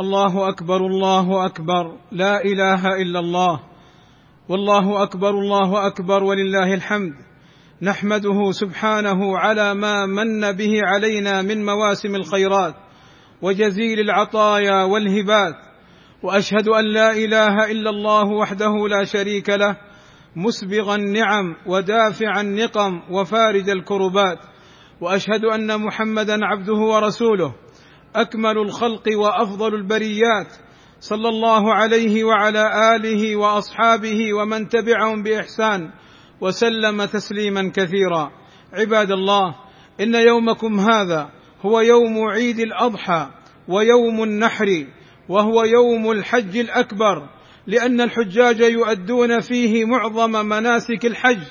الله أكبر الله أكبر لا إله إلا الله. والله أكبر الله أكبر ولله الحمد. نحمده سبحانه على ما من به علينا من مواسم الخيرات وجزيل العطايا والهبات. وأشهد أن لا إله إلا الله وحده لا شريك له مسبغ النعم ودافع النقم وفارج الكربات. وأشهد أن محمدا عبده ورسوله. أكمل الخلق وأفضل البريات. صلى الله عليه وعلى آله وأصحابه ومن تبعهم بإحسان وسلم تسليما كثيرا. عباد الله إن يومكم هذا هو يوم عيد الأضحى ويوم النحر وهو يوم الحج الأكبر لأن الحجاج يؤدون فيه معظم مناسك الحج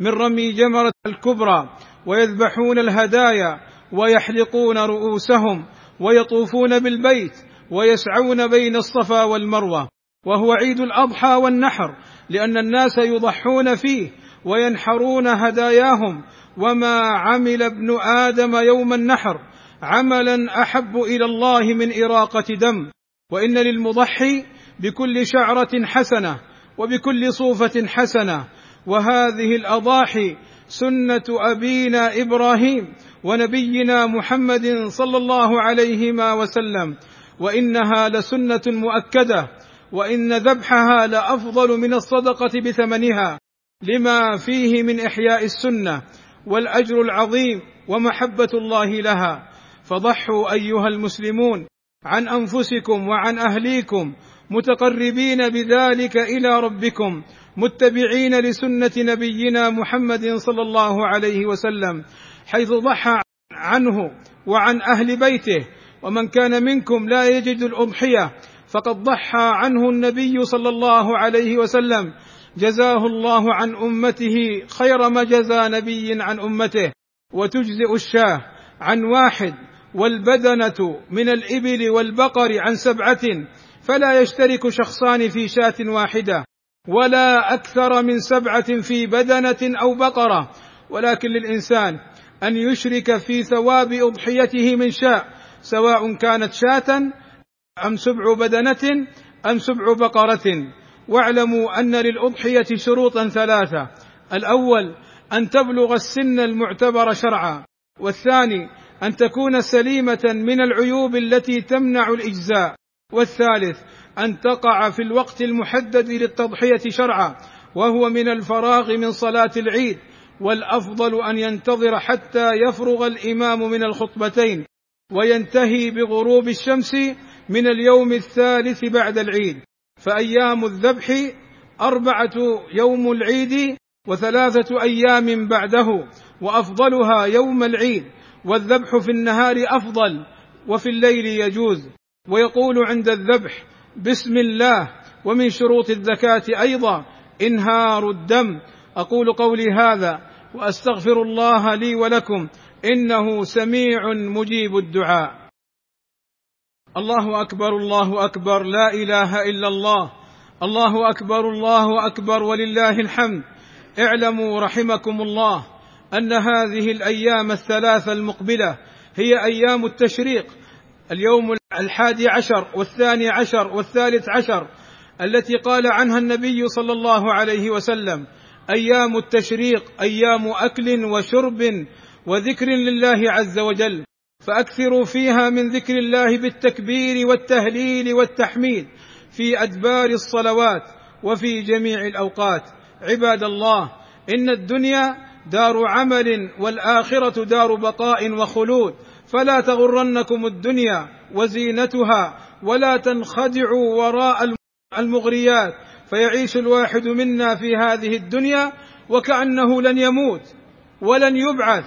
من رمي جمرة الكبرى ويذبحون الهدايا ويحلقون رؤوسهم ويطوفون بالبيت ويسعون بين الصفا والمروة وهو عيد الأضحى والنحر لأن الناس يضحون فيه وينحرون هداياهم وما عمل ابن آدم يوم النحر عملا أحب إلى الله من إراقة دم وإن للمضحي بكل شعرة حسنة وبكل صوفة حسنة وهذه الأضاحي سنة أبينا إبراهيم ونبينا محمد صلى الله عليهما وسلم وإنها لسنة مؤكدة وإن ذبحها لأفضل من الصدقة بثمنها لما فيه من إحياء السنة والأجر العظيم ومحبة الله لها. فضحوا أيها المسلمون عن أنفسكم وعن أهليكم متقربين بذلك إلى ربكم متبعين لسنة نبينا محمد صلى الله عليه وسلم. حيث ضحى عنه وعن أهل بيته. ومن كان منكم لا يجد الأضحية فقد ضحى عنه النبي صلى الله عليه وسلم. جزاه الله عن أمته خير ما جزى نبي عن أمته. وتجزئ الشاه عن واحد والبدنة من الإبل والبقر عن سبعة فلا يشترك شخصان في شاة واحدة. ولا أكثر من سبعة في بدنة أو بقرة. ولكن للإنسان أن يشرك في ثواب أضحيته من شاء سواء كانت شاة أم سبع بدنة أم سبع بقرة. واعلموا أن للأضحية شروطا ثلاثة. الأول أن تبلغ السن المعتبر شرعا. والثاني أن تكون سليمة من العيوب التي تمنع الإجزاء. والثالث أن تقع في الوقت المحدد للتضحية شرعا وهو من الفراغ من صلاة العيد. والأفضل أن ينتظر حتى يفرغ الإمام من الخطبتين وينتهي بغروب الشمس من اليوم الثالث بعد العيد. فأيام الذبح أربعة يوم العيد وثلاثة أيام بعده وأفضلها يوم العيد. والذبح في النهار أفضل وفي الليل يجوز. ويقول عند الذبح بسم الله. ومن شروط الزكاة أيضا إنهار الدم. أقول قولي هذا وأستغفر الله لي ولكم إنه سميع مجيب الدعاء. الله أكبر الله أكبر لا إله إلا الله. الله أكبر الله أكبر ولله الحمد. اعلموا رحمكم الله أن هذه الأيام الثلاثة المقبلة هي أيام التشريق. اليوم الحادي عشر والثاني عشر والثالث عشر التي قال عنها النبي صلى الله عليه وسلم. أيام التشريق أيام أكل وشرب وذكر لله عز وجل. فأكثروا فيها من ذكر الله بالتكبير والتهليل والتحميد في أدبار الصلوات وفي جميع الأوقات. عباد الله إن الدنيا دار عمل والآخرة دار بقاء وخلود. فلا تغرنكم الدنيا وزينتها ولا تنخدعوا وراء المغريات. فيعيش الواحد منا في هذه الدنيا وكأنه لن يموت ولن يبعث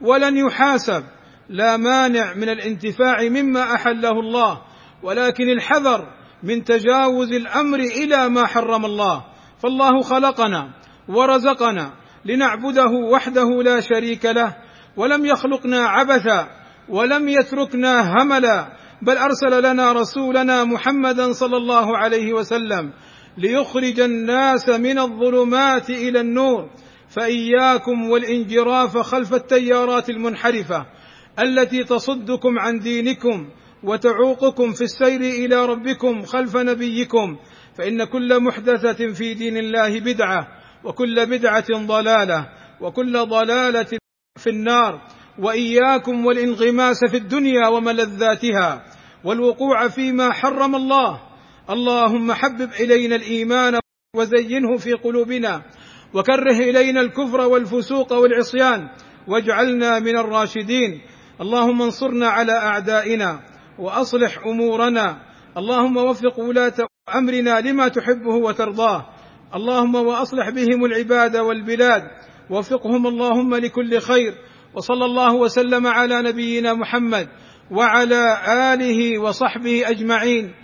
ولن يحاسب. لا مانع من الانتفاع مما أحله الله ولكن الحذر من تجاوز الأمر إلى ما حرم الله. فالله خلقنا ورزقنا لنعبده وحده لا شريك له ولم يخلقنا عبثا ولم يتركنا هملا بل أرسل لنا رسولنا محمدا صلى الله عليه وسلم ليخرج الناس من الظلمات إلى النور. فإياكم والانجراف خلف التيارات المنحرفة التي تصدكم عن دينكم وتعوقكم في السير إلى ربكم خلف نبيكم. فإن كل محدثة في دين الله بدعة وكل بدعة ضلالة وكل ضلالة في النار. وإياكم والانغماس في الدنيا وملذاتها والوقوع فيما حرم الله. اللهم حبب إلينا الإيمان وزينه في قلوبنا وكره إلينا الكفر والفسوق والعصيان واجعلنا من الراشدين. اللهم انصرنا على أعدائنا وأصلح أمورنا. اللهم وفق ولاة أمرنا لما تحبه وترضاه. اللهم وأصلح بهم العباد والبلاد. وفقهم اللهم لكل خير. وصلى الله وسلم على نبينا محمد وعلى آله وصحبه أجمعين.